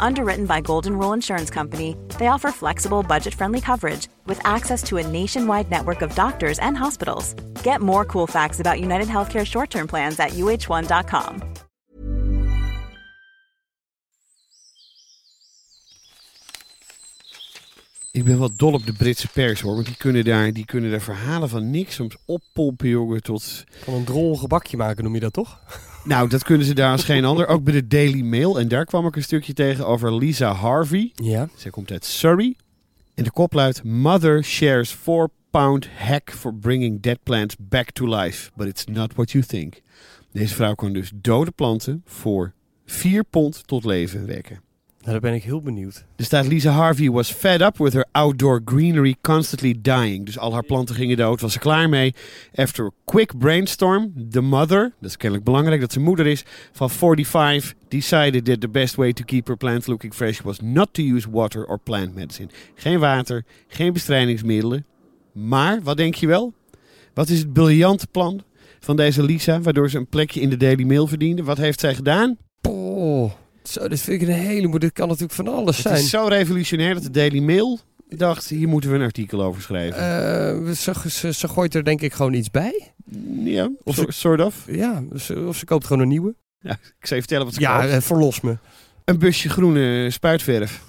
Underwritten by Golden Rule Insurance Company, they offer flexible, budget-friendly coverage with access to a nationwide network of doctors and hospitals. Get more cool facts about United Healthcare short-term plans at uh1.com. Ik ben wel dol op de Britse pers hoor. Want die kunnen daar, die kunnen daar verhalen van niks soms oppompen, jongen. Tot... Van een drol gebakje maken noem je dat toch? Nou, dat kunnen ze daar als geen ander. Ook bij de Daily Mail. En daar kwam ik een stukje tegen over Lisa Harvey. Ja. Zij komt uit Surrey. En de kop luidt: Mother shares 4 pound hack for bringing dead plants back to life. But it's not what you think. Deze vrouw kan dus dode planten voor 4 pond tot leven wekken. Nou, daar ben ik heel benieuwd. Er staat Lisa Harvey was fed up with her outdoor greenery constantly dying. Dus al haar planten gingen dood, was ze klaar mee. After a quick brainstorm, the mother, dat is kennelijk belangrijk dat ze moeder is, van 45, decided that the best way to keep her plants looking fresh was not to use water or plant medicine. Geen water, geen bestrijdingsmiddelen. Maar, wat denk je wel? Wat is het briljante plan van deze Lisa, waardoor ze een plekje in de Daily Mail verdiende? Wat heeft zij gedaan? Oh, zo, dit vind ik een hele... Dit kan natuurlijk van alles Het zijn. is zo revolutionair dat de Daily Mail dacht, hier moeten we een artikel over schrijven. Eh, ze, ze, ze gooit er denk ik gewoon iets bij. ja, of so- ze- sort of. Ja, ze- of ze koopt gewoon een nieuwe. Ja, ik zal je vertellen wat ze Ja, koopt. eh, verlos me. Een busje groene spuitverf.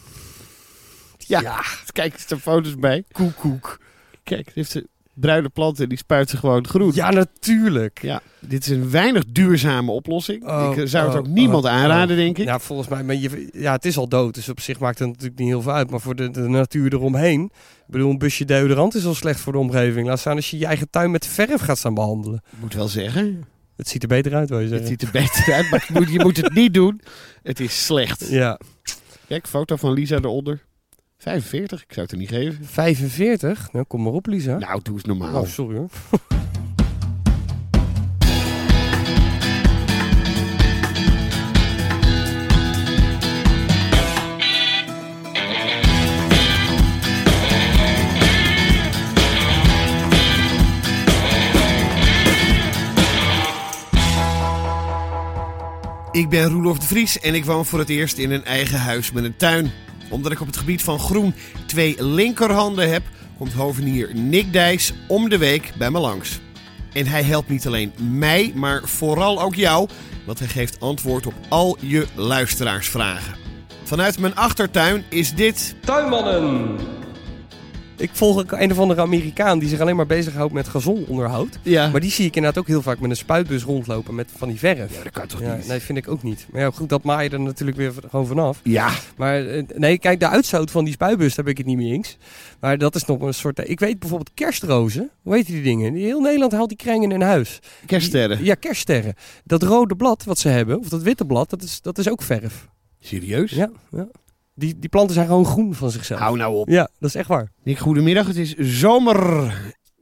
Ja, Ja. kijk, er foto's bij. Koekoek. Kijk, heeft ze bruine planten, die spuit ze gewoon groen. Ja, natuurlijk. Ja, dit is een weinig duurzame oplossing. Oh, ik eh, zou het oh, ook niemand oh, aanraden, denk ik. Ja, volgens mij. Maar je, ja, het is al dood. Dus op zich maakt het natuurlijk niet heel veel uit. Maar voor de, de natuur eromheen. Ik bedoel, een busje deodorant is al slecht voor de omgeving. Laat staan als je je eigen tuin met verf gaat staan behandelen. Ik moet wel zeggen, Het ziet er beter uit, wil je het ziet er beter uit, maar je moet, je moet het niet doen. Het is slecht. Ja. Kijk, foto van Lisa eronder. 45, ik zou het er niet geven. 45? Nou, kom maar op, Lisa. Nou, doe eens normaal. Oh, sorry hoor. Ik ben Roelof de Vries en ik woon voor het eerst in een eigen huis met een tuin. Omdat ik op het gebied van groen twee linkerhanden heb, komt hovenier Nick Dijs om de week bij me langs. En hij helpt niet alleen mij, maar vooral ook jou, want hij geeft antwoord op al je luisteraarsvragen. Vanuit mijn achtertuin is dit Tuinmannen! Ik volg een of andere Amerikaan die zich alleen maar bezighoudt met gazononderhoud. Ja. Maar die zie ik inderdaad ook heel vaak met een spuitbus rondlopen met van die verf. Ja, dat kan toch Ja, niet? nee, vind ik ook niet. Maar ja, goed, dat maai je er natuurlijk weer gewoon vanaf. Ja, Maar eh, nee, kijk, de uitstoot van die spuitbus, daar ben ik het niet mee eens. Maar dat is nog een soort... Ik weet bijvoorbeeld kerstrozen. Hoe heet die dingen? Heel Nederland haalt die krengen in huis. kerststerren. Ja, kerststerren. Dat rode blad wat ze hebben, of dat witte blad, dat is, dat is ook verf. Serieus? Ja, ja. Die, die planten zijn gewoon groen van zichzelf. Hou nou op. Ja, dat is echt waar. Nick, goedemiddag. Het is zomer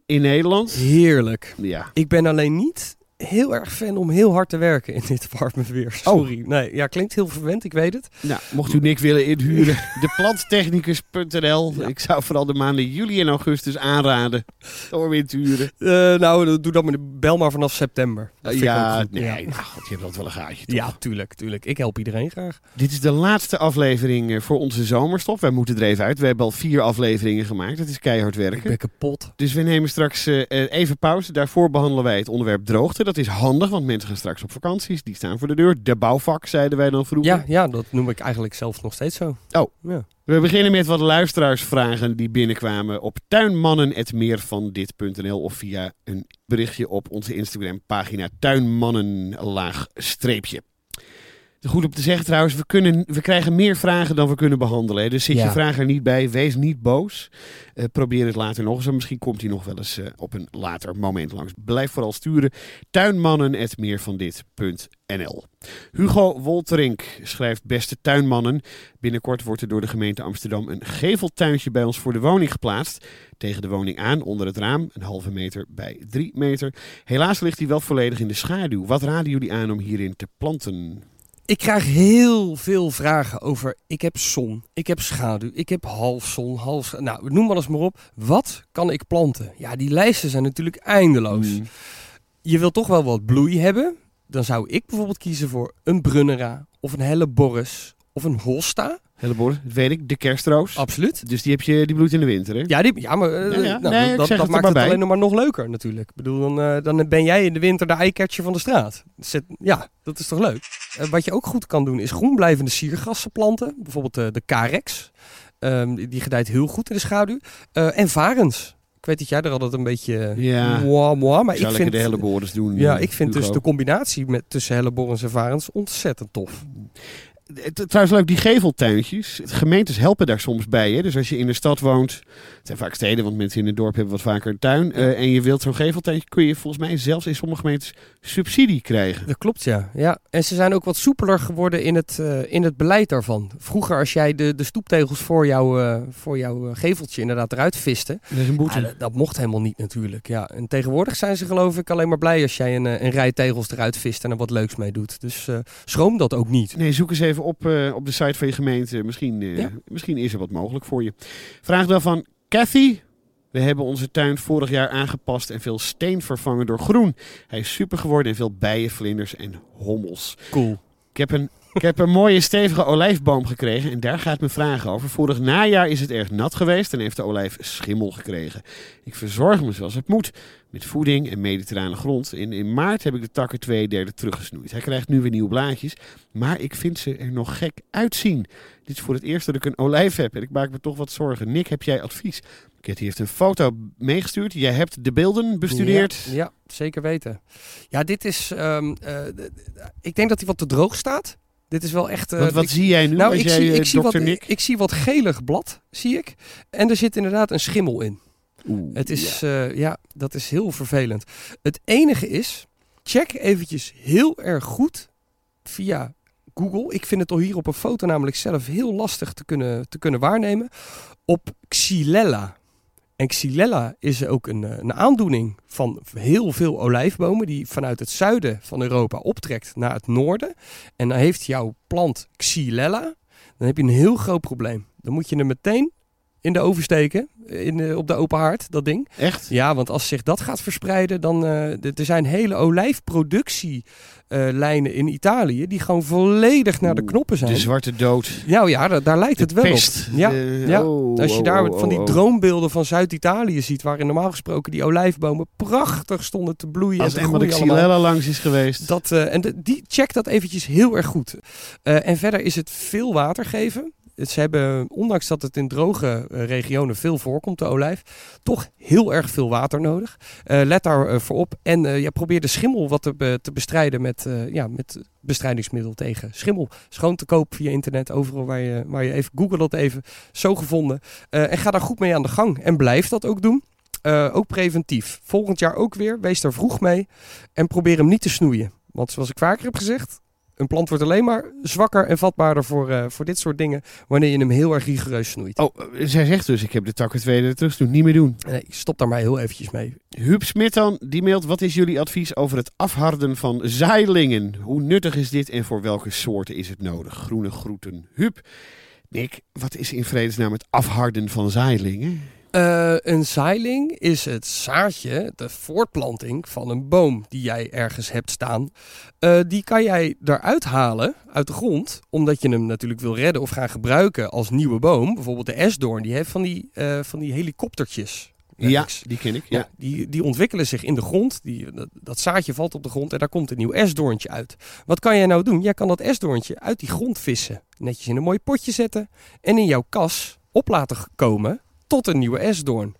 in Nederland. Heerlijk. Ja. Ik ben alleen niet heel erg fan om heel hard te werken in dit warme weer. Sorry. Nee, ja, klinkt heel verwend, ik weet het. Nou, mocht u Nick willen inhuren, deplantechnicus.nl. Ik zou vooral de maanden juli en augustus aanraden om in te huren. Eh, nou, doe dat maar, bel maar vanaf september. Dat ja, nee, ja. nou, god, je hebt altijd wel een gaatje, toch? Ja, tuurlijk, tuurlijk. Ik help iedereen graag. Dit is de laatste aflevering eh, voor onze zomerstop. Wij moeten er even uit. We hebben al vier afleveringen gemaakt. Het is keihard Ik werken. ben kapot. Dus we nemen straks eh, even pauze. Daarvoor behandelen wij het onderwerp droogte. Dat is handig, want mensen gaan straks op vakanties. Die staan voor de deur. De bouwvak, zeiden wij dan vroeger. Ja, ja, dat noem ik eigenlijk zelf nog steeds zo. Oh. Ja. We beginnen met wat luisteraarsvragen die binnenkwamen op tuinmannen.meervandit.nl of via een berichtje op onze Instagram pagina tuinmannen laag streepje. Goed om te zeggen trouwens, we, kunnen, we krijgen meer vragen dan we kunnen behandelen. Hè. Dus zit je vraag er niet bij, wees niet boos. Eh, probeer het later nog eens. en Misschien komt hij nog wel eens eh, op een later moment langs. Blijf vooral sturen. Tuinmannen.meervandit.nl Hugo Wolterink schrijft beste tuinmannen. Binnenkort wordt er door de gemeente Amsterdam een geveltuintje bij ons voor de woning geplaatst. Tegen de woning aan, onder het raam, een halve meter bij drie meter. Helaas ligt hij wel volledig in de schaduw. Wat raden jullie aan om hierin te planten? Ik krijg heel veel vragen over. Ik heb zon, ik heb schaduw, ik heb half zon, half. Nou, noem maar eens maar op. Wat kan ik planten? Ja, die lijsten zijn natuurlijk eindeloos. Mm. Je wilt toch wel wat bloei hebben. Dan zou ik bijvoorbeeld kiezen voor een Brunnera of een Helleborus of een Hosta. Helleborg, dat weet ik, de kerstroos. Absoluut. Dus die, heb je, die bloeit in de winter, hè? Ja, die, ja maar eh, Ja, ja. nou, Nee, ik dat, zeg dat het maakt maar het bij. alleen nog maar nog leuker natuurlijk. Ik bedoel, dan, eh, dan ben jij in de winter de eikatje van de straat. Zet, ja, dat is toch leuk? Eh, wat je ook goed kan doen is groenblijvende siergrassen planten. Bijvoorbeeld de Carex. Ehm, die, die gedijt heel goed in de schaduw. Eh, en varens. Ik weet dat jij er altijd een beetje... Ja. Moi, moi, maar Zal ik ik vind... de Helleborus doen? ja, ik vind dus de combinatie met, tussen helleborens en varens ontzettend tof. Trouwens leuk, die geveltuintjes. Gemeentes helpen daar soms bij. Hè? Dus als je in de stad woont, het zijn vaak steden, want mensen in het dorp hebben wat vaker een tuin. eh, en je wilt zo'n geveltuintje, kun je volgens mij zelfs in sommige gemeentes subsidie krijgen. Dat klopt, ja. ja. En ze zijn ook wat soepeler geworden in het, eh, in het beleid daarvan. Vroeger, als jij de, de stoeptegels voor, jou, eh, voor jouw geveltje inderdaad eruit viste, Dat is een boete. ja, dat, dat mocht helemaal niet natuurlijk. Ja. En tegenwoordig zijn ze geloof ik alleen maar blij als jij een, een rij tegels eruit vist en er wat leuks mee doet. Dus schroom dat ook niet. Nee, zoek eens even op eh, op de site van je gemeente. Misschien, eh, Ja. misschien is er wat mogelijk voor je. Vraag dan van Cathy. We hebben onze tuin vorig jaar aangepast en veel steen vervangen door groen. Hij is super geworden en veel bijen, vlinders en hommels. Cool. Ik heb een, ik heb een mooie stevige olijfboom gekregen en daar gaat mijn vraag over. Vorig najaar is het erg nat geweest en heeft de olijf schimmel gekregen. Ik verzorg me zoals het moet, met voeding en mediterrane grond. In, in maart heb ik de takken twee derde teruggesnoeid. Hij krijgt nu weer nieuwe blaadjes, maar ik vind ze er nog gek uitzien. Dit is voor het eerst dat ik een olijf heb en ik maak me toch wat zorgen. Nick, heb jij advies? Kitty heeft een foto meegestuurd. Jij hebt de beelden bestudeerd. Ja, ja, zeker weten. Ja, dit is... ehm, eh, ik denk dat hij wat te droog staat. Dit is wel echt... eh, wat ik- zie jij nu Nou, als ik, jij, zie, ik, zie wat, ik zie wat gelig blad, zie ik. En er zit inderdaad een schimmel in. Oeh, Het is, ja. ja, dat is heel vervelend. Het enige is, check eventjes heel erg goed via Google. Ik vind het al hier op een foto namelijk zelf heel lastig te kunnen, te kunnen waarnemen. Op Xylella. En Xylella is ook een, eh, een aandoening van heel veel olijfbomen die vanuit het zuiden van Europa optrekt naar het noorden. En dan heeft jouw plant Xylella, dan heb je een heel groot probleem. Dan moet je hem meteen in de oven steken, in de, op de open haard, dat ding. Echt? Ja, want als zich dat gaat verspreiden, dan eh, d- er zijn hele olijfproductielijnen in Italië die gewoon volledig naar de knoppen zijn. De zwarte dood. Ja, ja, daar, daar lijkt het wel pest. op. Ja, De- ja. oh, Als je oh, daar oh, van die droombeelden van Zuid-Italië ziet, waarin normaal gesproken die olijfbomen prachtig stonden te bloeien Als en te maar de. Xylella langs is geweest. Dat, eh, en de, die, check dat eventjes heel erg goed. Eh, en verder is het veel water geven. Ze hebben, ondanks dat het in droge eh, regionen veel voorkomt, de olijf, toch heel erg veel water nodig. Eh, let daar eh, voor op. En ja, probeer de schimmel wat te, te bestrijden met, ja, met bestrijdingsmiddel tegen schimmel. Schoon te koop via internet, overal waar je, waar je even google dat even. Zo gevonden. En ga daar goed mee aan de gang. En blijf dat ook doen. Ook preventief. Volgend jaar ook weer. Wees daar vroeg mee. En probeer hem niet te snoeien. Want zoals ik vaker heb gezegd, een plant wordt alleen maar zwakker en vatbaarder voor, eh, voor dit soort dingen wanneer je hem heel erg rigoureus snoeit. Oh, eh, zij zegt dus, ik heb de takken tweede terug doen. Niet meer doen. Nee, stop daar maar heel eventjes mee. Huub Smit dan, die mailt, wat is jullie advies over het afharden van zaailingen? Hoe nuttig is dit en voor welke soorten is het nodig? Groene groeten. Huub. Nick, wat is in vredesnaam het afharden van zaailingen? Eh, een zaailing is het zaadje, de voortplanting van een boom die jij ergens hebt staan. Eh, die kan jij eruit halen uit de grond, omdat je hem natuurlijk wil redden of gaan gebruiken als nieuwe boom. Bijvoorbeeld de esdoorn, die heeft van die, eh, van die helikoptertjes. Ja, die ken ik. Ja, Ja. die, die ontwikkelen zich in de grond. Die, dat, dat zaadje valt op de grond en daar komt een nieuw esdoorntje uit. Wat kan jij nou doen? Jij kan dat esdoorntje uit die grond vissen. Netjes in een mooi potje zetten. En in jouw kas op laten komen tot een nieuwe esdoorn.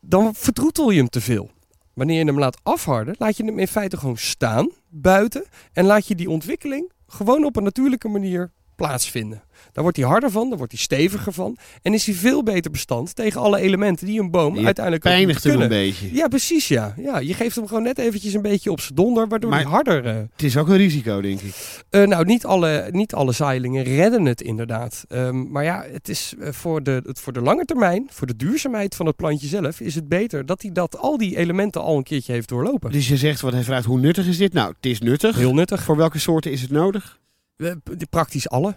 Dan vertroetel je hem te veel. Wanneer je hem laat afharden, laat je hem in feite gewoon staan, buiten. En laat je die ontwikkeling gewoon op een natuurlijke manier plaatsvinden. Daar wordt hij harder van, daar wordt hij steviger van. En is hij veel beter bestand tegen alle elementen die een boom uiteindelijk Pijnigt hem een beetje. Ja, precies ja. ja. Je geeft hem gewoon net eventjes een beetje op zijn donder, waardoor Maar- hij harder... eh, Het is ook een risico, denk ik. eh, nou, niet alle, niet alle zaailingen redden het inderdaad. Ehm, maar ja, het is eh, voor de, het, voor de lange termijn, voor de duurzaamheid van het plantje zelf, is het beter dat hij dat, al die elementen al een keertje heeft doorlopen. Dus je zegt, wat hij vraagt, hoe nuttig is dit? Nou, het is nuttig. Heel nuttig. Voor welke soorten is het nodig? Eh, praktisch alle.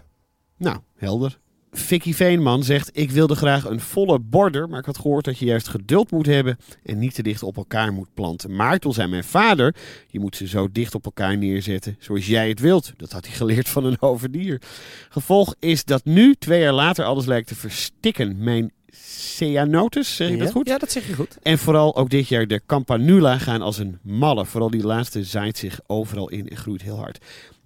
Nou, helder. Vicky Veenman zegt, ik wilde graag een volle border, maar ik had gehoord dat je juist geduld moet hebben en niet te dicht op elkaar moet planten. Maar toen zei mijn vader, je moet ze zo dicht op elkaar neerzetten zoals jij het wilt. Dat had hij geleerd van een overdier. Gevolg is dat nu, twee jaar later, alles lijkt te verstikken. Mijn ceanotus, zeg je ja? dat goed? Ja, dat zeg je goed. En vooral ook dit jaar de Campanula gaan als een malle. Vooral die laatste zaait zich overal in en groeit heel hard.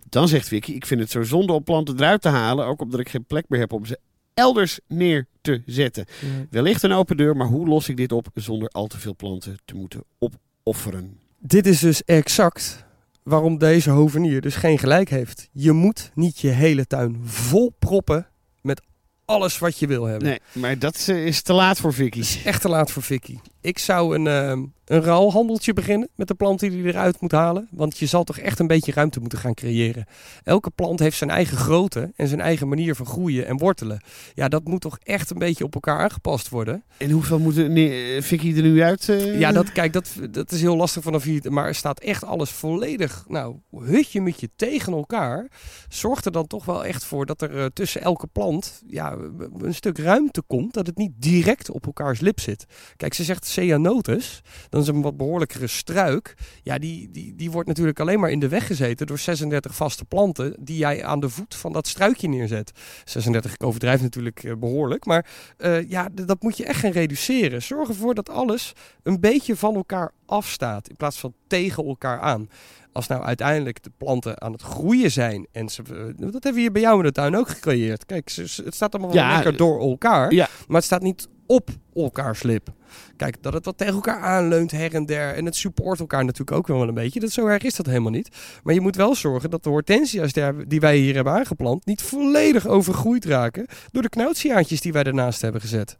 Dan zegt Vicky, ik vind het zo zonde om planten eruit te halen. Ook omdat ik geen plek meer heb om ze elders neer te zetten. Wellicht een open deur, maar hoe los ik dit op zonder al te veel planten te moeten opofferen? Dit is dus exact waarom deze hovenier dus geen gelijk heeft. Je moet niet je hele tuin vol proppen met alles wat je wil hebben. Nee, maar dat eh, is te laat voor Vicky. Het is echt te laat voor Vicky. Ik zou een, ehm, een ruilhandeltje beginnen met de planten die je eruit moet halen. Want je zal toch echt een beetje ruimte moeten gaan creëren. Elke plant heeft zijn eigen grootte en zijn eigen manier van groeien en wortelen. Ja, dat moet toch echt een beetje op elkaar aangepast worden. En hoeveel moet er- nee, eh, Vicky er nu uit? eh? Ja, dat, kijk, dat, dat is heel lastig vanaf hier. Maar er staat echt alles volledig, nou, hutje mutje tegen elkaar. Zorgt er dan toch wel echt voor dat er tussen elke plant ja, een stuk ruimte komt. Dat het niet direct op elkaars lip zit. Kijk, ze zegt ceanotus. Dan is een wat behoorlijkere struik. Ja, die, die, die wordt natuurlijk alleen maar in de weg gezeten door 36 vaste planten. Die jij aan de voet van dat struikje neerzet. 36, ik overdrijf natuurlijk eh, behoorlijk. Maar eh, ja, dat moet je echt gaan reduceren. Zorg ervoor dat alles een beetje van elkaar afstaat in plaats van tegen elkaar aan. Als nou uiteindelijk de planten aan het groeien zijn en ze, eh, dat hebben we hier bij jou in de tuin ook gecreëerd. Kijk, het staat allemaal wel Ja, lekker door elkaar, ja. maar het staat niet op elkaars lip. Kijk, dat het wat tegen elkaar aanleunt her en der en het support elkaar natuurlijk ook wel een beetje. Dat zo erg is dat helemaal niet. Maar je moet wel zorgen dat de hortensia's die wij hier hebben aangeplant niet volledig overgroeid raken door de knoutciaantjes die wij ernaast hebben gezet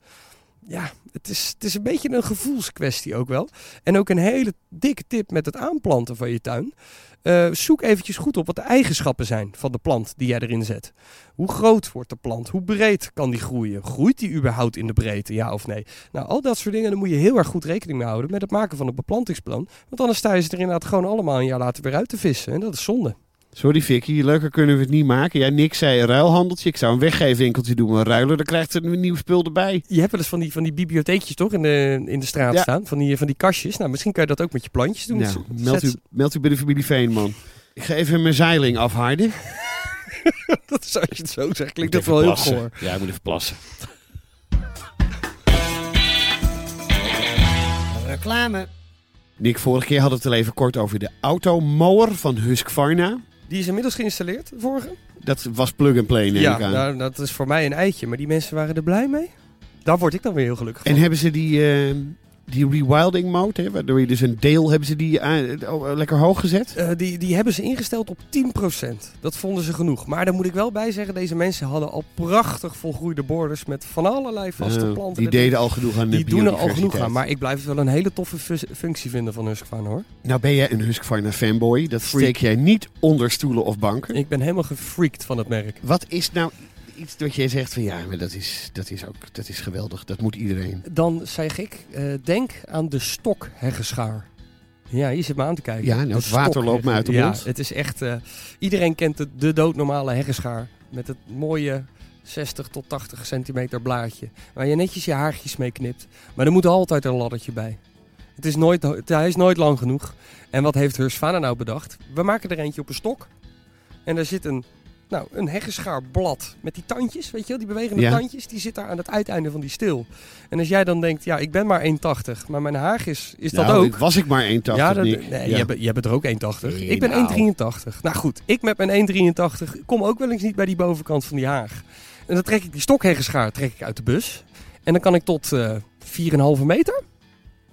ja, het is, het is een beetje een gevoelskwestie ook wel. En ook een hele dikke tip met het aanplanten van je tuin. Eh, zoek eventjes goed op wat de eigenschappen zijn van de plant die jij erin zet. Hoe groot wordt de plant? Hoe breed kan die groeien? Groeit die überhaupt in de breedte, ja of nee? Nou, al dat soort dingen, daar moet je heel erg goed rekening mee houden met het maken van een beplantingsplan. Want anders sta je ze er inderdaad gewoon allemaal een jaar later weer uit te vissen. En dat is zonde. Sorry Vicky, leuker kunnen we het niet maken. Ja, Nick zei een ruilhandeltje. Ik zou een weggeefwinkeltje doen, maar ruilen, dan krijgt er een nieuw spul erbij. Je hebt wel eens van die, van die bibliotheekjes toch in de, in de straat Ja. staan? Van die, van die kastjes. Nou, misschien kan je dat ook met je plantjes doen. Nou, Zet- meld u, meld u bij de familie Veenman. Ik ga even mijn zeiling afharden. Dat is, als je het zo zegt, klinkt dat wel heel plassen. goor. Ja, ik moet even plassen. Reclame. Nick, vorige keer hadden we het al even kort over de automower van Husqvarna. Die is inmiddels geïnstalleerd, de vorige? Dat was plug-and-play, neem ja, ik aan. nou, dat is voor mij een eitje. Maar die mensen waren er blij mee. Daar word ik dan weer heel gelukkig En hebben ze die, eh, die rewilding mode, hè, waardoor je dus een deel, hebben ze die eh, oh, lekker hoog gezet? Eh, die, die hebben ze ingesteld op 10%. Dat vonden ze genoeg. Maar daar moet ik wel bij zeggen, deze mensen hadden al prachtig volgroeide borders met van allerlei vaste Eh, planten. die deden al genoeg aan de Die doen er al genoeg aan. Maar ik blijf het wel een hele toffe fu- functie vinden van Husqvarna hoor. Nou ben jij een Husqvarna fanboy. Dat Freak. steek jij niet onder stoelen of banken. Ik ben helemaal gefreakt van het merk. Wat is nou iets dat jij zegt van ja, maar dat is, dat is ook dat is geweldig. Dat moet iedereen. Dan zeg ik, eh, denk aan de stokheggeschaar. Ja, je zit me aan te kijken. Ja, nou, het water loopt me uit de ja, mond. het is echt... eh, iedereen kent de, de doodnormale heggeschaar. Met het mooie 60 tot 80 centimeter blaadje. Waar je netjes je haartjes mee knipt. Maar er moet altijd een laddertje bij. Het is nooit, hij is nooit lang genoeg. En wat heeft Husqvarna nou bedacht? We maken er eentje op een stok. En daar zit een, Nou, een heggenschaarblad met die tandjes, weet je wel, die bewegende Ja. tandjes, die zit daar aan het uiteinde van die steel. En als jij dan denkt, ja, ik ben maar 1,80, maar mijn haag is, is dat Nou, ook. ik- Was ik maar 1,80 ja, dat, nee, Ja. jij, bent- jij bent er ook 1,80. Nee, ik ben nou. 1,83. Nou goed, ik met mijn 1,83 kom ook wel eens niet bij die bovenkant van die haag. En dan trek ik die stokheggenschaar trek ik uit de bus. En dan kan ik tot eh 4,5 meter.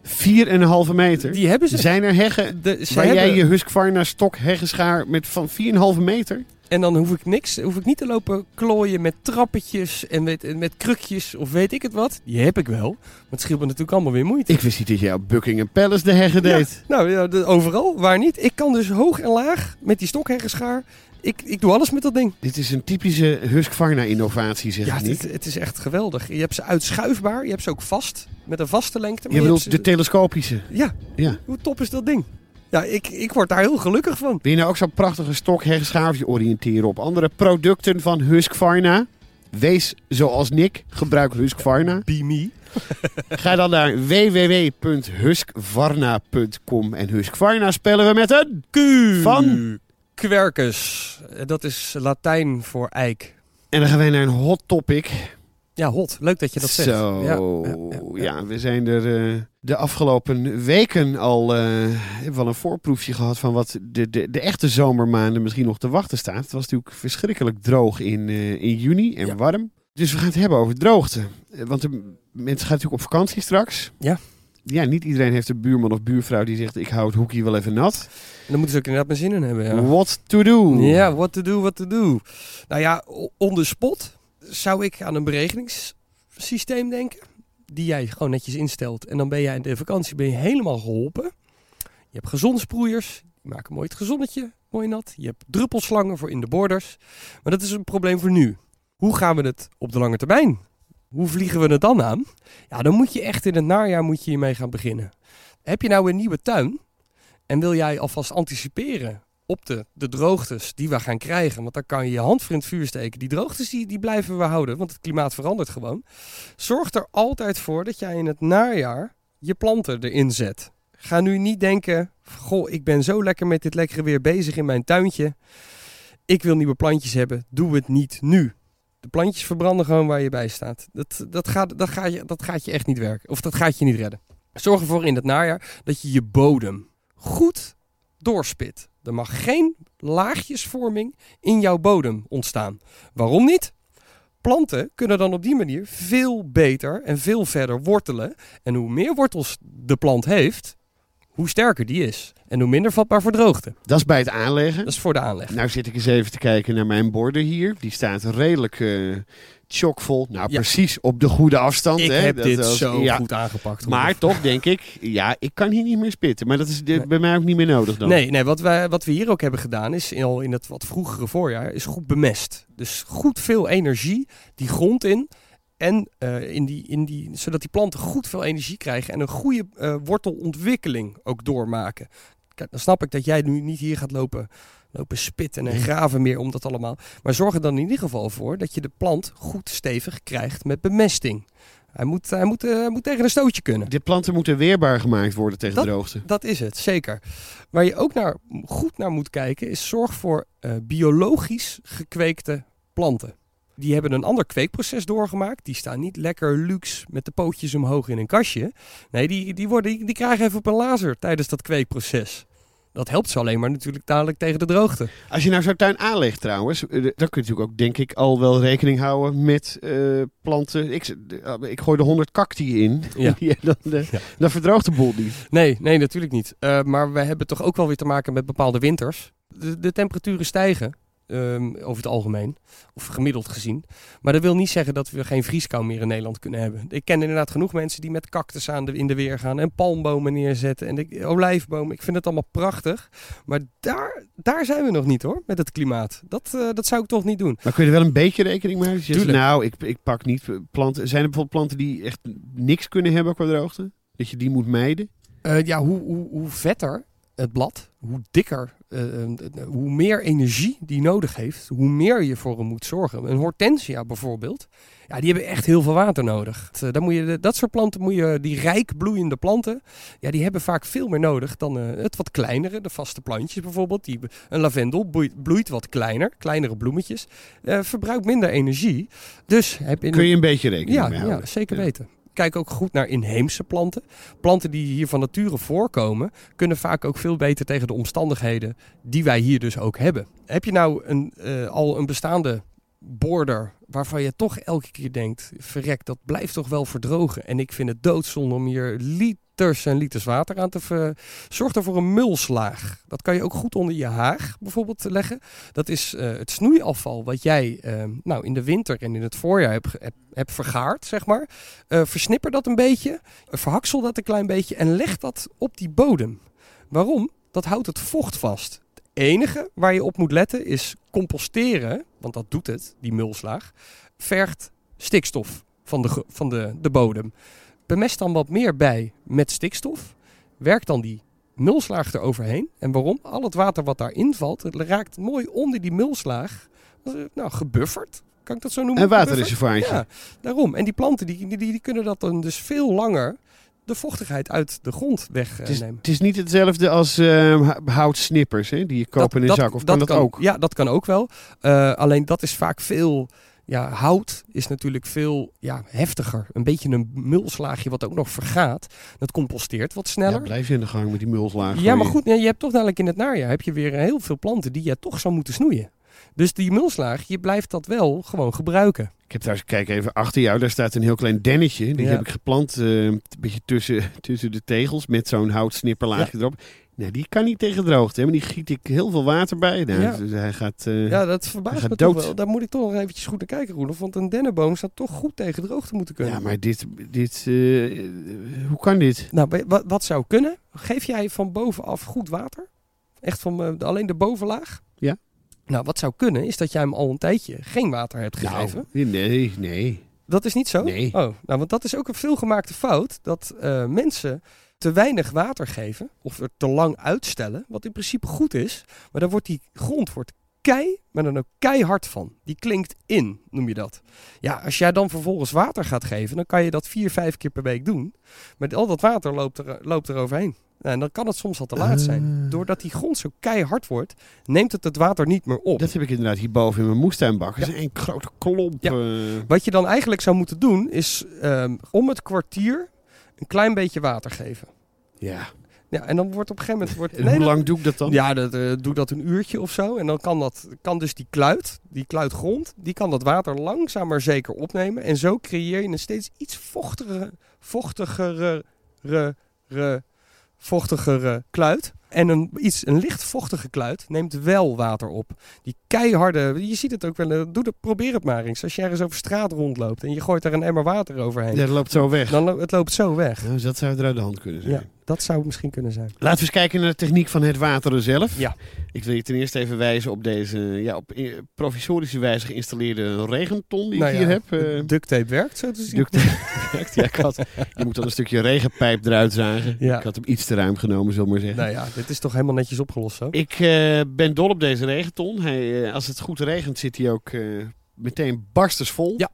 4,5 meter. Die hebben ze. Zijn er heggen De, waar hebben- jij je Husqvarna stok heggenschaar met van 4,5 meter? En dan hoef ik niks, hoef ik niet te lopen klooien met trappetjes en met, en met krukjes of weet ik het wat. Die heb ik wel. Maar het scheelt me natuurlijk allemaal weer moeite. Ik wist niet dat jij op Buckingham Palace de heggen deed. Nou ja, de- overal, waar niet. Ik kan dus hoog en laag met die stokheggenschaar. Ik, ik doe alles met dat ding. Dit is een typische Husqvarna-innovatie, zeg Ja, ik niet. het, het is echt geweldig. Je hebt ze uitschuifbaar, je hebt ze ook vast, met een vaste lengte. maar Je bedoelt ze- de telescopische. Ja, Ja. hoe top is dat ding? Ja, ik, ik word daar heel gelukkig van. Wil je nou ook zo'n prachtige stok heggenschaar of je oriënteren op andere producten van Husqvarna? Wees zoals Nick, gebruik Husqvarna. Be me. Ga dan naar www.husqvarna.com en Husqvarna spellen we met een Q. Van? Quercus. Dat is Latijn voor eik. En dan gaan wij naar een hot topic. Ja, hot. Leuk dat je dat zegt. Zo, Ja, ja, ja, ja. we zijn er eh, de afgelopen weken al eh, hebben we al een voorproefje gehad van wat de, de, de echte zomermaanden misschien nog te wachten staat. Het was natuurlijk verschrikkelijk droog in, eh, in juni en Ja. warm. Dus we gaan het hebben over droogte. Eh, Want de mensen gaan natuurlijk op vakantie straks. Ja. Ja, niet iedereen heeft een buurman of buurvrouw die zegt ik hou het hoekje wel even nat. En dan moeten ze ook inderdaad mijn zin in hebben. Ja. What to do? Ja, what to do, what to do. Nou ja, on the spot zou ik aan een beregeningssysteem denken. Die jij gewoon netjes instelt. En dan ben jij in de vakantie ben je helemaal geholpen. Je hebt gezonsproeiers. Die maken mooi het gezonnetje, mooi nat. Je hebt druppelslangen voor in de borders. Maar dat is een probleem voor nu. Hoe gaan we het op de lange termijn? Hoe vliegen we het dan aan? Ja, dan moet je echt in het najaar moet je hiermee gaan beginnen. Heb je nou een nieuwe tuin en wil jij alvast anticiperen de droogtes die we gaan krijgen. Want daar kan je je hand voor in het vuur steken. Die droogtes die, die blijven we houden, want het klimaat verandert gewoon. Zorg er altijd voor dat jij in het najaar je planten erin zet. Ga nu niet denken, goh, ik ben zo lekker met dit lekkere weer bezig in mijn tuintje. Ik wil nieuwe plantjes hebben, doe het niet nu. De plantjes verbranden gewoon waar je bij staat. Dat, dat, gaat, dat, gaat je, dat gaat je echt niet werken. Of dat gaat je niet redden. Zorg ervoor in het najaar dat je je bodem goed doorspit. Er mag geen laagjesvorming in jouw bodem ontstaan. Waarom niet? Planten kunnen dan op die manier veel beter en veel verder wortelen. En hoe meer wortels de plant heeft, hoe sterker die is. En hoe minder vatbaar voor droogte. Dat is bij het aanleggen. Dat is voor de aanleg. Nou zit ik eens even te kijken naar mijn borden hier. Die staat redelijk eh chockvol. Nou, Ja. precies op de goede afstand. ik hè. heb Dat dit was- zo ja. goed aangepakt. Maar toch denk ik, ja, ik kan hier niet meer spitten. Maar dat is Nee. bij mij ook niet meer nodig dan. Nee, nee wat, wij, wat we hier ook hebben gedaan is in- al in het wat vroegere voorjaar is goed bemest. Dus goed veel energie die grond in. En eh, in die, in die, zodat die planten goed veel energie krijgen en een goede eh, wortelontwikkeling ook doormaken. Kijk, dan snap ik dat jij nu niet hier gaat lopen, lopen spitten en Nee. graven meer om dat allemaal. Maar zorg er dan in ieder geval voor dat je de plant goed stevig krijgt met bemesting. Hij moet, hij moet, eh, hij moet tegen een stootje kunnen. De planten moeten weerbaar gemaakt worden tegen Dat- droogte. Dat is het, zeker. Waar je ook naar, goed naar moet kijken, is zorg voor eh, biologisch gekweekte planten. Die hebben een ander kweekproces doorgemaakt. Die staan niet lekker luxe met de pootjes omhoog in een kastje. Nee, die, die, worden, die, die krijgen even op een laser tijdens dat kweekproces. Dat helpt ze alleen maar natuurlijk dadelijk tegen de droogte. Als je nou zo'n tuin aanlegt trouwens, eh, dan kun je natuurlijk ook denk ik al wel rekening houden met eh, planten. Ik, de- ik gooi er 100 cacti in. Ja. Ja, dan, eh, Ja. dan verdroogt de boel niet. Nee, nee, natuurlijk niet. Maar we hebben toch ook wel weer te maken met bepaalde winters. De, de temperaturen stijgen ehm, over het algemeen, of gemiddeld gezien. Maar dat wil niet zeggen dat we geen vrieskou meer in Nederland kunnen hebben. Ik ken inderdaad genoeg mensen die met cactus aan de, in de weer gaan en palmbomen neerzetten en de, olijfbomen. Ik vind het allemaal prachtig. Maar daar, daar zijn we nog niet hoor, met het klimaat. Dat, eh, dat zou ik toch niet doen. Maar kun je er wel een beetje rekening mee houden? Dus nou, ik, ik pak niet planten. Zijn er bijvoorbeeld planten die echt niks kunnen hebben qua droogte? Dat je die moet mijden? Eh, ja, hoe, hoe, hoe vetter het blad, hoe dikker eh, eh, hoe meer energie die nodig heeft, hoe meer je voor hem moet zorgen. Een hortensia bijvoorbeeld, ja, die hebben echt heel veel water nodig. Eh, Dan moet je, dat soort planten moet je, die rijk bloeiende planten, ja, die hebben vaak veel meer nodig dan eh, het wat kleinere, de vaste plantjes bijvoorbeeld. Die, een lavendel bloeit, bloeit wat kleiner, kleinere bloemetjes, eh, verbruikt minder energie. Dus heb Kun je een beetje rekening ja, mee houden. ja, zeker Ja. weten. Kijk ook goed naar inheemse planten. Planten die hier van nature voorkomen, kunnen vaak ook veel beter tegen de omstandigheden die wij hier dus ook hebben. Heb je nou een, eh, al een bestaande border waarvan je toch elke keer denkt, verrek, dat blijft toch wel verdrogen. En ik vind het doodzonde om hier liters en liters water aan te ver... Zorg er voor een mulslaag. Dat kan je ook goed onder je haag bijvoorbeeld leggen. Dat is eh, het snoeiafval wat jij eh, nou, in de winter en in het voorjaar hebt, hebt, vergaard, zeg maar. Eh, versnipper dat een beetje, verhaksel dat een klein beetje en leg dat op die bodem. Waarom? Dat houdt het vocht vast. Het enige waar je op moet letten is composteren, want dat doet het, die mulslaag, vergt stikstof van de, van de, de bodem. Bemest dan wat meer bij met stikstof. Werk dan die mulslaag eroverheen. En waarom? Al het water wat daarin valt, het raakt mooi onder die mulslaag. eh, Nou, gebufferd. Kan ik dat zo noemen? Een Gebufferd? waterreservoirtje. Ja, daarom. En die planten die, die, die kunnen dat dan dus veel langer de vochtigheid uit de grond Het is, wegnemen. het is niet hetzelfde als eh, houtsnippers hè, die je koopt in een zak. Of kan dat, ook? Ja, dat kan ook wel. Eh, alleen dat is vaak veel... Ja, hout is natuurlijk veel ja, heftiger. Een beetje een mulslaagje wat ook nog vergaat. Dat composteert wat Ja, sneller. blijf je in de gang met die mulslaag. Ja, maar goed, je hebt toch dadelijk in het najaar heb je weer heel veel planten die je toch zou moeten snoeien. Dus die mulslaag, je blijft dat wel gewoon gebruiken. Ik heb trouwens, kijk even achter jou, daar staat een heel klein dennetje. Die Ja. heb ik geplant, eh, een beetje tussen, tussen de tegels met zo'n houtsnipperlaagje erop. Nou, die kan niet tegen droogte, maar die giet ik heel veel water bij. Nou, Ja. dus hij gaat... eh, Ja, dat verbaast me toch dood. wel. Daar moet ik toch nog eventjes goed naar kijken, Roelof. Want een dennenboom zou toch goed tegen droogte moeten kunnen. ja, maar dit... dit eh, hoe kan dit? Nou, wat, wat zou kunnen? Geef jij van bovenaf goed water? Echt van eh, alleen de bovenlaag? Ja. Nou, wat zou kunnen is dat jij hem al een tijdje geen water hebt gegeven. Nou, nee, nee. Dat is niet zo? Nee. Oh, nou, want dat is ook een veelgemaakte fout. Dat mensen te weinig water geven of er te lang uitstellen. Wat in principe goed is. Maar dan wordt die grond wordt kei, maar dan ook keihard van. Die klinkt in, noem je dat. Ja, als jij dan vervolgens water gaat geven, dan kan je dat vier, vijf keer per week doen. Maar al dat water loopt er, loopt er overheen. Nou, en dan kan het soms al te laat zijn. Ah. Doordat die grond zo keihard wordt, neemt het het water niet meer op. Dat heb ik inderdaad hierboven in mijn moestuinbak. Dat is een grote klomp. Ja. eh, Wat je dan eigenlijk zou moeten doen, is ehm, om het kwartier een klein beetje water geven. ja. Ja, en dan wordt op een gegeven moment... Wordt, En nee, hoe dat- lang doe ik dat dan? Ja, dat, eh, doe dat een uurtje of zo. En dan kan, dat, kan dus die kluit, die kluitgrond, die kan dat water langzaam maar zeker opnemen. En zo creëer je een steeds iets vochtigere, vochtigere, re, re, vochtigere kluit. En een, iets, een licht vochtige kluit neemt wel water op. Die keiharde, je ziet het ook wel, eh, doe het, probeer het maar eens. Als je ergens over straat rondloopt en je gooit er een emmer water overheen. Ja, dat loopt zo weg. Dan lo- het loopt zo weg. Nou, dat zou eruit de hand kunnen zijn. Ja, dat zou het misschien kunnen zijn. Laten we eens kijken naar de techniek van het wateren zelf. Ja. Ik wil je ten eerste even wijzen op deze ja, op eh, provisorische wijze geïnstalleerde regenton die Nou ik ja, hier heb. eh duct tape werkt, zo te zien. duct tape. ja, ik had, je moet dan een stukje regenpijp eruit zagen. Ja. Ik had hem iets te ruim genomen, zullen we maar zeggen. Nou ja, dit is toch helemaal netjes opgelost zo. Ik eh, ben dol op deze regenton. Hij, als het goed regent zit hij ook meteen barstensvol. Ja.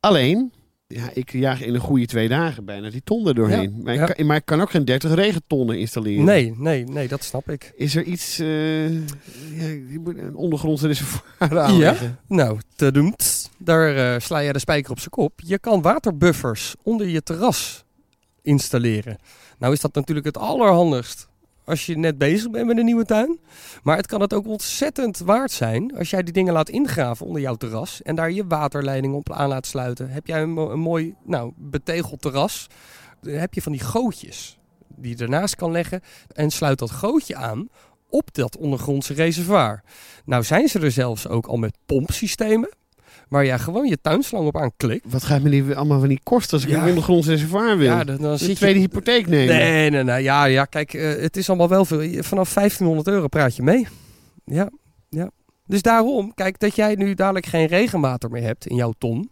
Alleen, ja, ik jaag in een goede twee dagen bijna die ton er doorheen. Ja, maar, ik ja. kan, maar ik kan ook geen 30 regentonnen installeren. Nee, nee, nee, dat snap ik. Is er iets, eh, ja, je moet een ondergrondse reservoir aanleggen? Nou, te doemt. Daar eh, sla je de spijker op zijn kop. Je kan waterbuffers onder je terras installeren. Nou is dat natuurlijk het allerhandigst als je net bezig bent met een nieuwe tuin. Maar het kan het ook ontzettend waard zijn als jij die dingen laat ingraven onder jouw terras. En daar je waterleiding op aan laat sluiten. Heb jij een, mo- een mooi nou, betegeld terras. Dan heb je van die gootjes die je ernaast kan leggen. En sluit dat gootje aan op dat ondergrondse reservoir. Nou zijn ze er zelfs ook al met pompsystemen. Waar jij gewoon je tuinslang op aanklikt. Wat gaat me die allemaal van die kosten als ik Ja. een ondergronds reservoir wil? Ja, dan, dan zit je... tweede hypotheek nemen. Nee, nee, nee. Ja, ja kijk, eh, het is allemaal wel veel. Je- Vanaf 1500 euro praat je mee. Ja, ja. Dus daarom, kijk, dat jij nu dadelijk geen regenwater meer hebt in jouw ton.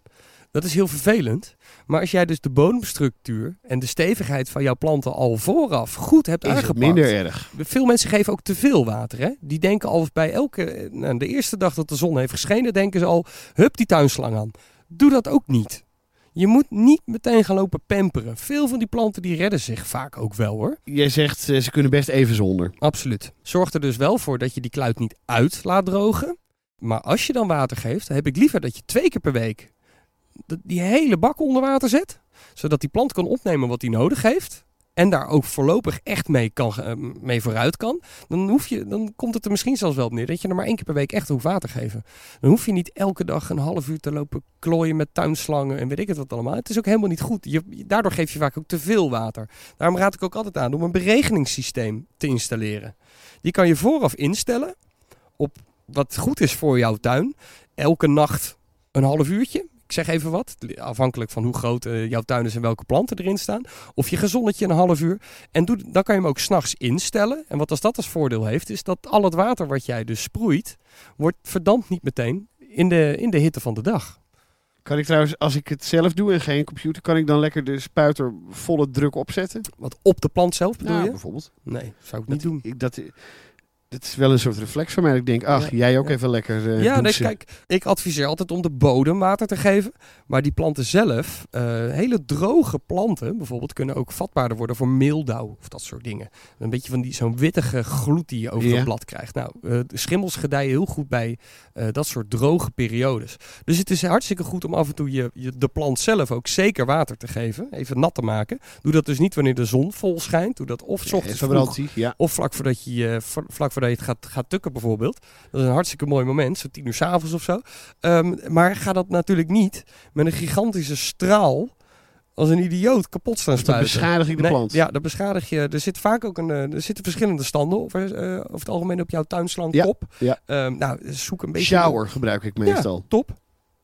Dat is heel vervelend. Maar als jij dus de bodemstructuur en de stevigheid van jouw planten al vooraf goed hebt Is het aangepakt. minder erg. Veel mensen geven ook te veel water. Hè? Die denken al bij elke, nou, de eerste dag dat de zon heeft geschenen, denken ze al, hup die tuinslang aan. Doe dat ook niet. Je moet niet meteen gaan lopen pamperen. Veel van die planten die redden zich vaak ook wel hoor. Jij zegt eh, ze kunnen best even zonder. Absoluut. Zorg er dus wel voor dat je die kluit niet uit laat drogen. Maar als je dan water geeft, dan heb ik liever dat je twee keer per week die hele bak onder water zet. Zodat die plant kan opnemen wat hij nodig heeft. En daar ook voorlopig echt mee, kan, ge- eh, mee vooruit kan. Dan, hoef je, dan komt het er misschien zelfs wel op neer dat je er maar één keer per week echt hoeft water te geven. Dan hoef je niet elke dag een half uur te lopen klooien met tuinslangen en weet ik het wat allemaal. Het is ook helemaal niet goed. Je, daardoor geef je vaak ook te veel water. Daarom raad ik ook altijd aan om een beregeningssysteem te installeren. Die kan je vooraf instellen op wat goed is voor jouw tuin. Elke nacht een half uurtje. Ik zeg even wat, afhankelijk van hoe groot eh, jouw tuin is en welke planten erin staan. Of je gezonnetje een half uur. En doe, dan kan je hem ook s'nachts instellen. En wat als dat als voordeel heeft, is dat al het water wat jij dus sproeit, wordt verdampt niet meteen in de, in de hitte van de dag. Kan ik trouwens, als ik het zelf doe en geen computer, kan ik dan lekker de spuiter volle druk opzetten? Wat op de plant zelf bedoel Nou, je? bijvoorbeeld. Nee, zou ik niet Dat, doen. ik, dat, dat is wel een soort reflex van mij. Ik denk, ach, Ja, jij ook ja. even lekker eh Ja, nee, kijk, ik adviseer altijd om de bodem water te geven. Maar die planten zelf, eh, hele droge planten bijvoorbeeld, kunnen ook vatbaarder worden voor meeldauw of dat soort dingen. Een beetje van die, zo'n wittige gloed die je over Ja. het blad krijgt. Nou, eh, de schimmels gedijen heel goed bij dat soort droge periodes. Dus het is hartstikke goed om af en toe je, je, de plant zelf ook zeker water te geven. Even nat te maken. Doe dat dus niet wanneer de zon vol schijnt. Doe dat of 's ochtends vroeg of vlak voordat je, vlak voordat je het gaat, gaat tukken bijvoorbeeld. Dat is een hartstikke mooi moment, zo tien uur s'avonds of zo. Ehm, maar ga dat natuurlijk niet met een gigantische straal als een idioot kapot staan Dan spuiten. beschadig ik de Nee, plant. Ja, dan beschadig je. Er zit vaak ook een, eh, er zitten verschillende standen over, eh, over het algemeen op jouw tuinslang Ja, kop. ja. Ehm, nou, zoek een beetje. Shower gebruik ik meestal. Top.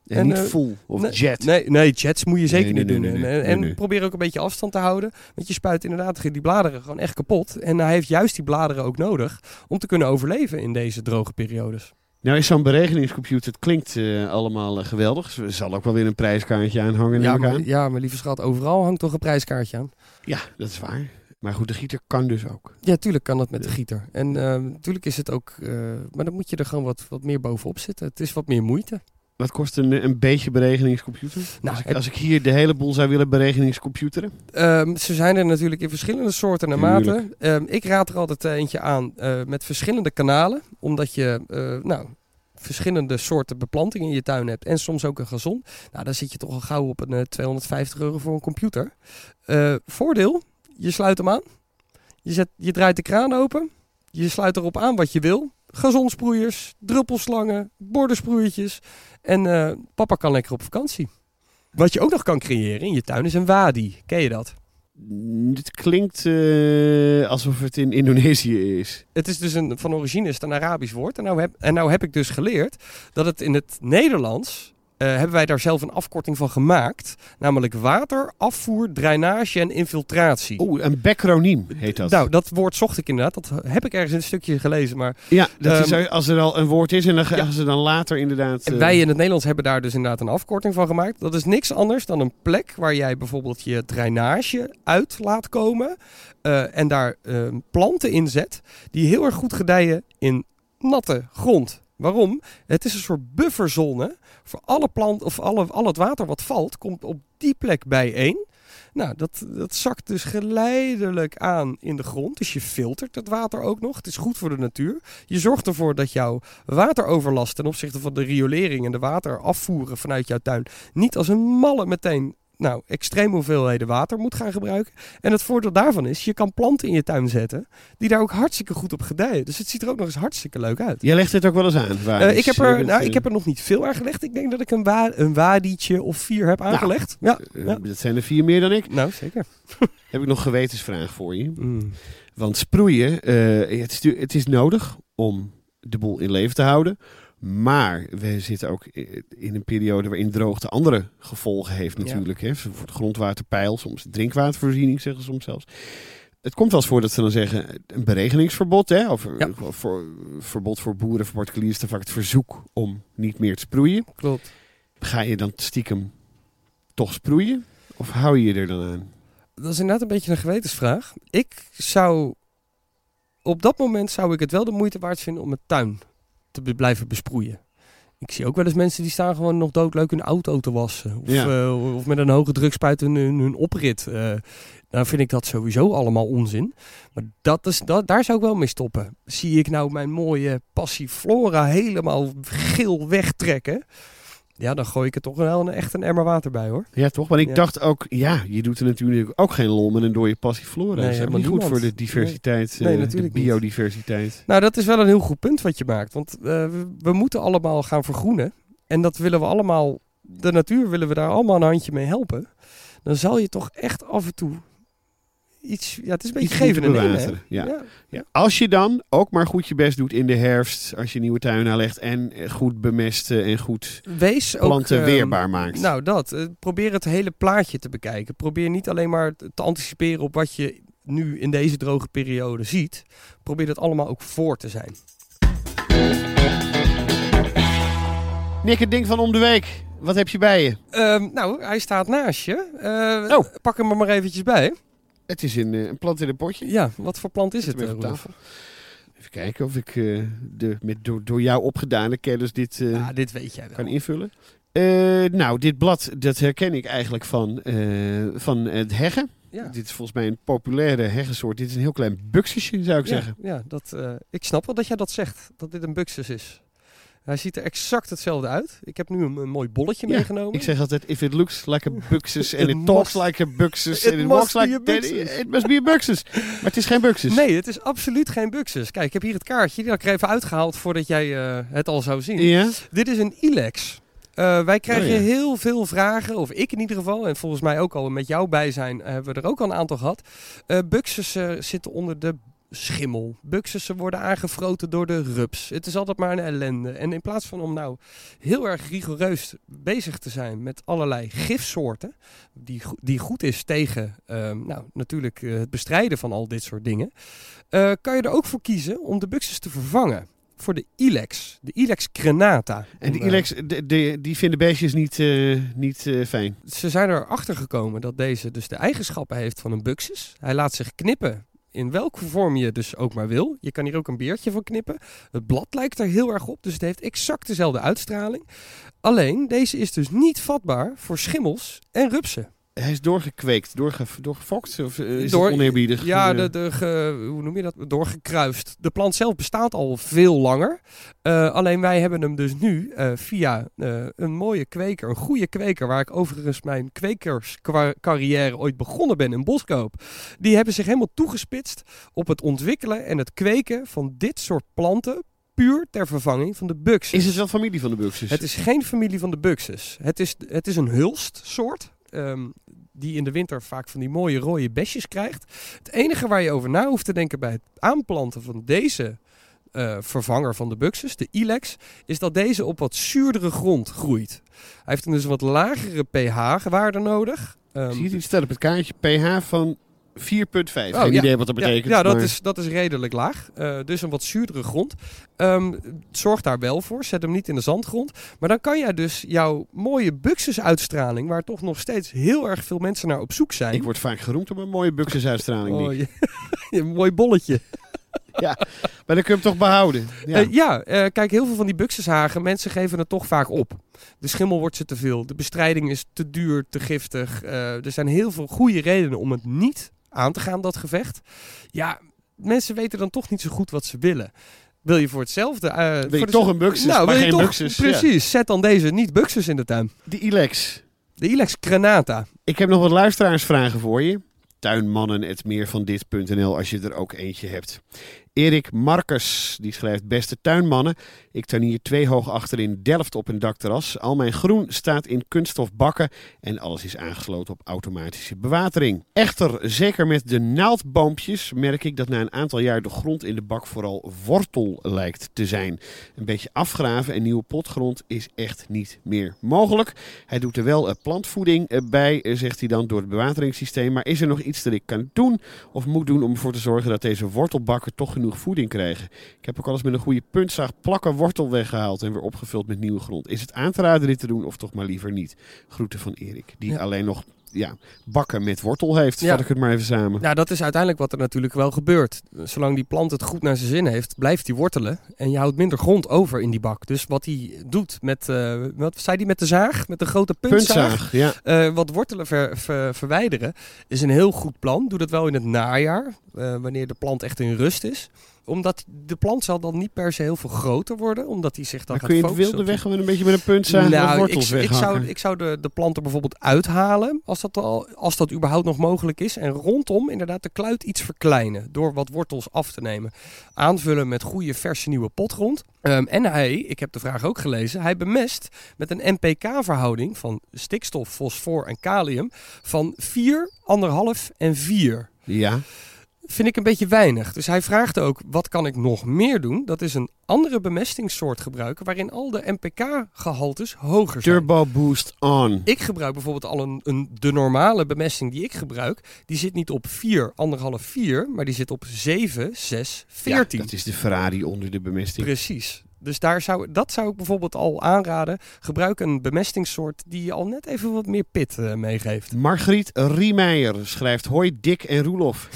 En, en, niet eh, full of nee, jet. Nee, nee, jets moet je zeker Nee, niet nee, doen. nee, en nee, en nee, nee. probeer ook een beetje afstand te houden. Want je spuit inderdaad die bladeren gewoon echt kapot. En hij heeft juist die bladeren ook nodig om te kunnen overleven in deze droge periodes. Nou is zo'n beregeningscomputer, het klinkt eh, allemaal eh, geweldig. Er zal ook wel weer een prijskaartje aan hangen, Ja maar, aan. ja, maar lieve schat, overal hangt toch een prijskaartje aan. Ja, dat is waar. Maar goed, de gieter kan dus ook. Ja, tuurlijk kan dat met de gieter. En natuurlijk is het ook... eh, maar dan moet je er gewoon wat, wat meer bovenop zitten. Het is wat meer moeite. Wat kost een, een beetje beregeningscomputer? Nou, als, ik, het- als ik hier de hele boel zou willen beregeningscomputeren. Ehm, ze zijn er natuurlijk in verschillende soorten en maten. Ehm, ik raad er altijd eh, eentje aan eh, met verschillende kanalen. Omdat je eh, nou, verschillende soorten beplanting in je tuin hebt. En soms ook een gazon. Nou, dan zit je toch al gauw op een eh, 250 euro voor een computer. Voordeel, je sluit hem aan. Je, zet, je draait de kraan open. Je sluit erop aan wat je wil. Gazonsproeiers, druppelslangen, bordensproeiertjes. En eh, papa kan lekker op vakantie. Wat je ook nog kan creëren in je tuin is een wadi. Ken je dat? Mm, Dit klinkt eh, alsof het in Indonesië is. Het is dus een, van origine is het een Arabisch woord. En nou, heb, en nou heb ik dus geleerd dat het in het Nederlands... eh, hebben wij daar zelf een afkorting van gemaakt. Namelijk water, afvoer, drainage en infiltratie. Oeh, een becroniem heet dat. Nou, dat woord zocht ik inderdaad. Dat heb ik ergens in een stukje gelezen. Maar ja, dat is, ehm, als er al een woord is en dan gaan ja. ze dan later inderdaad... Eh, wij in het Nederlands hebben daar dus inderdaad een afkorting van gemaakt. Dat is niks anders dan een plek waar jij bijvoorbeeld je drainage uit laat komen. eh, en daar eh, planten in zet die heel erg goed gedijen in natte grond. Waarom? Het is een soort bufferzone voor alle plant of alle, al het water wat valt, komt op die plek bijeen. Nou, dat, dat zakt dus geleidelijk aan in de grond. Dus je filtert het water ook nog. Het is goed voor de natuur. Je zorgt ervoor dat jouw wateroverlast ten opzichte van de riolering en de water afvoeren vanuit jouw tuin niet als een malle meteen nou, extreme hoeveelheden water moet gaan gebruiken. En het voordeel daarvan is, je kan planten in je tuin zetten die daar ook hartstikke goed op gedijen. Dus het ziet er ook nog eens hartstikke leuk uit. Jij legt dit ook wel eens aan. Eh, ik, heb er, nou, ik heb er nog niet veel aangelegd. Ik denk dat ik een, wa een wadietje of vier heb aangelegd. ja, eh, ja. Dat zijn er vier meer dan ik. nou zeker. Heb ik nog gewetensvraag voor je. Mm. Want sproeien, eh, het, is, het is nodig om de boel in leven te houden. Maar we zitten ook in een periode waarin droogte andere gevolgen heeft Ja. natuurlijk. Hè? Voor de grondwaterpeil, soms drinkwatervoorziening zeggen ze soms zelfs. Het komt wel eens voor dat ze dan zeggen een beregeningsverbod. Hè? Of Ja. voor, verbod voor boeren, voor particulieren is dan vaak het verzoek om niet meer te sproeien. Klopt. Ga je dan stiekem toch sproeien? Of hou je je er dan aan? Dat is inderdaad een beetje een gewetensvraag. Ik zou... Op dat moment zou ik het wel de moeite waard vinden om mijn tuin te blijven besproeien. Ik zie ook wel eens mensen die staan gewoon nog doodleuk hun auto te wassen. Of, Ja. eh, of met een hoge drukspuit hun, hun, hun oprit. Eh nou vind ik dat sowieso allemaal onzin. Maar dat is, dat, daar zou ik wel mee stoppen. Zie ik nou mijn mooie passiflora helemaal geel wegtrekken... Ja, dan gooi ik er toch wel een, echt een emmer water bij hoor. Ja, toch? Want ik Ja. dacht ook, ja, je doet er natuurlijk ook geen lol met een dode passiflora. Nee, helemaal niet goed voor de diversiteit, Nee, eh, natuurlijk de niet. biodiversiteit. Nou, dat is wel een heel goed punt wat je maakt. Want eh, we, we moeten allemaal gaan vergroenen. En dat willen we allemaal, de natuur willen we daar allemaal een handje mee helpen. Dan zal je toch echt af en toe iets, ja, het is een beetje geven en nemen. ja. Ja. Ja. Als je dan ook maar goed je best doet in de herfst, als je nieuwe tuin aanlegt en goed bemesten en goed Wees planten ehm, weerbaar maakt. Nou, dat. Eh, probeer het hele plaatje te bekijken. Probeer niet alleen maar te te anticiperen op wat je nu in deze droge periode ziet. Probeer dat allemaal ook voor te zijn. Nick, het ding van om de week. Wat heb je bij je? Ehm, nou, hij staat naast je. Eh, Oh. Pak hem er maar eventjes bij. Het is een, eh, een plant in een potje. Ja, wat voor plant is het? eh, even Roelof? tafel. Even kijken of ik eh, de met door, door jou opgedane kennis dit eh, Ja, dit weet jij wel. kan invullen. Eh, nou, dit blad dat herken ik eigenlijk van, eh, van het heggen. Ja. Dit is volgens mij een populaire heggensoort. Dit is een heel klein buxusje, zou ik ja, zeggen. ja dat, eh, ik snap wel dat jij dat zegt, dat dit een buxus is. Hij ziet er exact hetzelfde uit. Ik heb nu een, een mooi bolletje Ja, meegenomen. Ik zeg altijd, if it looks like a buxus and It it talks must- like a buxus it and it must walks like a buxus. It must be a buxus. Maar het is geen buxus. Nee, het is absoluut geen buxus. Kijk, ik heb hier het kaartje. Die had ik er even uitgehaald voordat jij eh, het al zou zien. Ja? Dit is een Ilex. Eh, wij krijgen Oh ja. heel veel vragen, of ik in ieder geval, en volgens mij ook al met jouw bijzijn eh, hebben we er ook al een aantal gehad. Eh buxussen zitten onder de schimmel. Buxussen worden aangefroten door de rups. Het is altijd maar een ellende. En in plaats van om nou heel erg rigoureus bezig te zijn met allerlei gifsoorten, die, die goed is tegen ehm, nou, natuurlijk eh, het bestrijden van al dit soort dingen, eh, kan je er ook voor kiezen om de buxus te vervangen. Voor de Ilex, de Ilex crenata. En die Om, eh, Ilex, de, de- die vinden beestjes niet, niet fijn. ze zijn erachter gekomen dat deze dus de eigenschappen heeft van een buxus. Hij laat zich knippen in welke vorm je dus ook maar wil. Je kan hier ook een beertje van knippen. Het blad lijkt er heel erg op, dus het heeft exact dezelfde uitstraling. Alleen, deze is dus niet vatbaar voor schimmels en rupsen. Hij is doorgekweekt, doorge, doorgefokt? Of eh, is Door- het oneerbiedig? Ja, Eh, de, de, ge- hoe noem je dat? Doorgekruist. De plant zelf bestaat al veel langer. Eh, alleen wij hebben hem dus nu eh, via eh, een mooie kweker, een goede kweker, waar ik overigens mijn kwekerscarrière ooit begonnen ben in Boskoop. Die hebben zich helemaal toegespitst op het ontwikkelen en het kweken van dit soort planten. Puur ter vervanging van de buxus. Is het wel familie van de buxus? Het is geen familie van de buxus. Het is, het is een hulstsoort. Ehm, die in de winter vaak van die mooie rode besjes krijgt. Het enige waar je over na hoeft te denken bij het aanplanten van deze eh, vervanger van de buxus, de Ilex, is dat deze op wat zuurdere grond groeit. Hij heeft een dus wat lagere pH-waarde nodig. Ehm, Zie je het staat op het kaartje pH van 4,5. Geen Oh, ja. idee wat dat betekent. Ja, ja dat, maar- is, dat is redelijk laag. Eh, dus een wat zuurdere grond. Ehm, zorg daar wel voor. Zet hem niet in de zandgrond. Maar dan kan jij dus jouw mooie buxusuitstraling, waar toch nog steeds heel erg veel mensen naar op zoek zijn. Ik word vaak geroemd op een mooie buxusuitstraling. Oh, je, een mooi bolletje. Maar dan kun je hem toch behouden. Ja. Ja, ja eh, kijk, heel veel van die buxushagen, mensen geven het toch vaak op. De schimmel wordt ze te veel. De bestrijding is te duur, te giftig. Eh, er zijn heel veel goede redenen om het niet aan te gaan, dat gevecht. Ja, mensen weten dan toch niet zo goed wat ze willen. Wil je voor hetzelfde... eh, Wil je voor de- toch een buxus, nou, maar wil je geen toch, buxus. Ja. Precies, zet dan deze niet buxus in de tuin. Die Ilex. De Ilex Granata. Ik heb nog wat luisteraarsvragen voor je. Tuinmannen.meervandit.nl als je er ook eentje hebt. Erik Marcus, die schrijft... Beste tuinmannen, ik tuinier twee hoog achter in Delft op een dakterras. Al mijn groen staat in kunststof bakken en alles is aangesloten op automatische bewatering. Echter, zeker met de naaldboompjes merk ik dat na een aantal jaar de grond in de bak vooral wortel lijkt te zijn. Een beetje afgraven en nieuwe potgrond is echt niet meer mogelijk. Hij doet er wel eh, plantvoeding eh, bij, eh, zegt hij dan, door het bewateringssysteem. Maar is er nog iets dat ik kan doen of moet doen om ervoor te zorgen dat deze wortelbakken toch genoeg genoeg voeding krijgen. Ik heb ook al eens met een goede puntzaag plakken wortel weggehaald en weer opgevuld met nieuwe grond. Is het aan te raden dit te doen of toch maar liever niet? Groeten van Erik, die Ja. alleen nog ja, bakken met wortel heeft. Ja. Vat ik het maar even samen. Nou, dat is uiteindelijk wat er natuurlijk wel gebeurt. Zolang die plant het goed naar zijn zin heeft, blijft hij wortelen. En je houdt minder grond over in die bak. Dus wat hij doet met, eh, wat zei hij met de zaag? Met de grote puntzaag? Puntzaag, ja. Eh, wat wortelen ver- ver- verwijderen is een heel goed plan. Doe dat wel in het najaar, eh, wanneer de plant echt in rust is. Omdat de plant zal dan niet per se heel veel groter worden, omdat hij zich dan Maar gaat kun je het wilde weg een beetje met een puntzaag wat nou, ik, wortels ik zou, ik zou de, de planten bijvoorbeeld uithalen, als dat, al, als dat überhaupt nog mogelijk is. En rondom inderdaad de kluit iets verkleinen, door wat wortels af te nemen. Aanvullen met goede verse nieuwe potgrond. Ehm, en hij, ik heb de vraag ook gelezen, hij bemest met een NPK-verhouding van stikstof, fosfor en kalium van 4, 1,5 en 4 Ja, vind ik een beetje weinig. Dus hij vraagt ook, wat kan ik nog meer doen? Dat is een andere bemestingssoort gebruiken, waarin al de NPK-gehaltes hoger zijn. Turbo Boost On. Ik gebruik bijvoorbeeld al een, een, de normale bemesting die ik gebruik. Die zit niet op 4, 1,5, 4, maar die zit op 7, 6, 14. Ja, dat is de Ferrari onder de bemesting. Precies. Dus daar zou, dat zou ik bijvoorbeeld al aanraden. Gebruik een bemestingssoort die je al net even wat meer pit eh, meegeeft. Margriet Riemeijer schrijft: Hoi Dick en Roelof.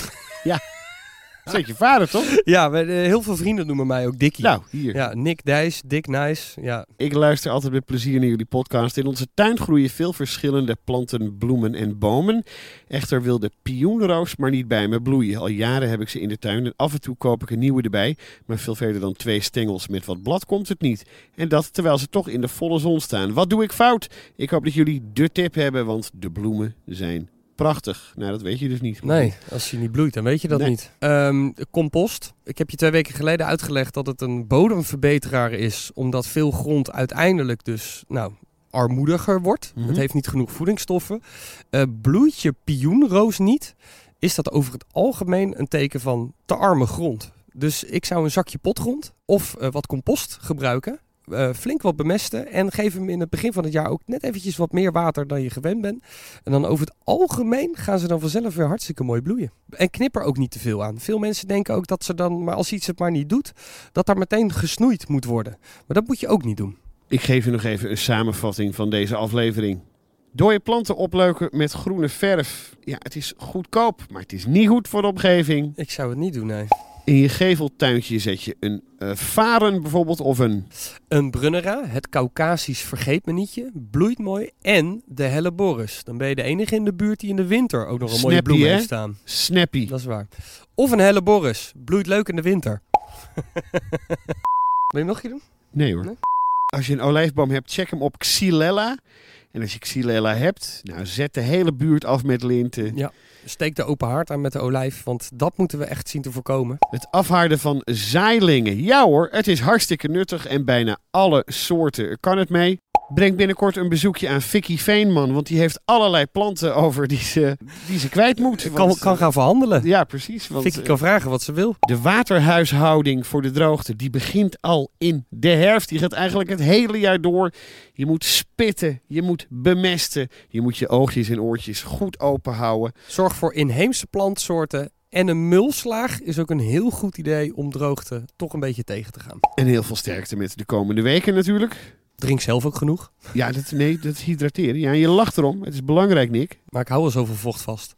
Ja, dat is je vader toch? Ja, we- eh, heel veel vrienden noemen mij ook Dikkie. Nou, hier. Ja, Nick Dijs, Dick Nice. Ja, Ik luister altijd met plezier naar jullie podcast. In onze tuin groeien veel verschillende planten, bloemen en bomen. Echter wil de pioenroos maar niet bij me bloeien. Al jaren heb ik ze in de tuin en af en toe koop ik een nieuwe erbij. Maar veel verder dan twee stengels met wat blad komt het niet. En dat terwijl ze toch in de volle zon staan. Wat doe ik fout? Ik hoop dat jullie de tip hebben, want de bloemen zijn prachtig. Nou, dat weet je dus niet. nee, als hij niet bloeit, dan weet je dat Nee. niet. Ehm, compost. Ik heb je twee weken geleden uitgelegd dat het een bodemverbeteraar is. Omdat veel grond uiteindelijk dus, nou, armoediger wordt. Mhm. Het heeft niet genoeg voedingsstoffen. Eh, bloeit je pioenroos niet, is dat over het algemeen een teken van te arme grond. Dus ik zou een zakje potgrond of eh, wat compost gebruiken. Eh, flink wat bemesten en geef hem in het begin van het jaar ook net eventjes wat meer water dan je gewend bent. En dan over het algemeen gaan ze dan vanzelf weer hartstikke mooi bloeien. En knip er ook niet te veel aan. Veel mensen denken ook dat ze dan, maar als iets het maar niet doet, dat daar meteen gesnoeid moet worden. Maar dat moet je ook niet doen. Ik geef je nog even een samenvatting van deze aflevering. Dode planten opleuken met groene verf. Ja, het is goedkoop, maar het is niet goed voor de omgeving. Ik zou het niet doen, nee. In je geveltuintje zet je een eh, varen bijvoorbeeld of een... Een Brunnera, het Caucasisch vergeetmenietje, bloeit mooi. En de Helleborus. Dan ben je de enige in de buurt die in de winter ook nog een mooie Snappy, bloem heeft staan. Snappy. Dat is waar. Of een Helleborus, bloeit leuk in de winter. Wil je nog een keer doen? Nee hoor. Nee? Als je een olijfboom hebt, check hem op Xylella. En als je Xylella hebt, nou zet de hele buurt af met linten. Ja. Steek de open haard aan met de olijf, want dat moeten we echt zien te voorkomen. Het afhaarden van zaailingen. Ja hoor, het is hartstikke nuttig en bijna alle soorten kan het mee. Breng binnenkort een bezoekje aan Vicky Veenman, want die heeft allerlei planten over die ze, die ze kwijt moet. Kan, kan gaan verhandelen. Ja, precies. Want, Vicky kan vragen wat ze wil. De waterhuishouding voor de droogte, die begint al in de herfst. Die gaat eigenlijk het hele jaar door. Je moet spitten, je moet bemesten. Je moet je oogjes en oortjes goed open houden. Zorg voor inheemse plantsoorten. En een mulslaag is ook een heel goed idee om droogte toch een beetje tegen te gaan. En heel veel sterkte met de komende weken natuurlijk. Drink zelf ook genoeg. Ja, dat, nee, dat is hydrateren. Ja, je lacht erom. Het is belangrijk, Nick. Maar ik hou wel zoveel vocht vast.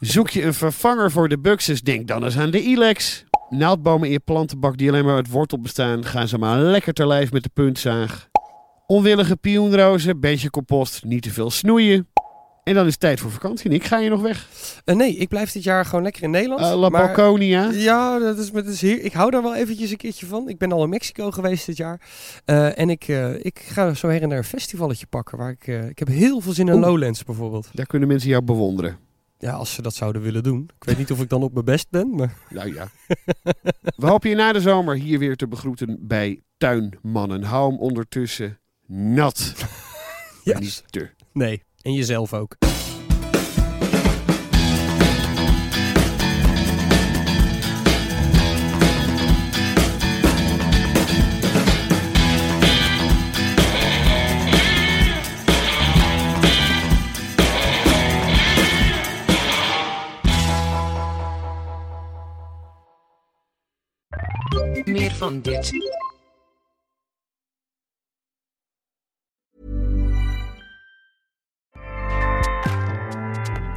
Zoek je een vervanger voor de buxus, denk dan eens aan de Ilex. Naaldbomen in je plantenbak die alleen maar uit wortel bestaan, gaan ze maar lekker ter lijf met de puntzaag. Onwillige pioenrozen, beetje compost, niet te veel snoeien. En dan is het tijd voor vakantie. Nick, ga je nog weg? Eh, nee, ik blijf dit jaar gewoon lekker in Nederland. Uh, La maar- Balconia. Ja, dat is, dat is hier. Ik hou daar wel eventjes een keertje van. Ik ben al in Mexico geweest dit jaar. Eh, en ik, eh, ik ga zo her en daar een festivalletje pakken. Waar ik, eh, ik heb heel veel zin in Oeh. Lowlands bijvoorbeeld. Daar kunnen mensen jou bewonderen. Ja, als ze dat zouden willen doen. Ik weet niet of ik dan op mijn best ben, maar... Nou ja. We hopen je na de zomer hier weer te begroeten bij Tuinmannen. Hou hem ondertussen nat. Ja, Niet te. nee. En jezelf ook. Meer van dit.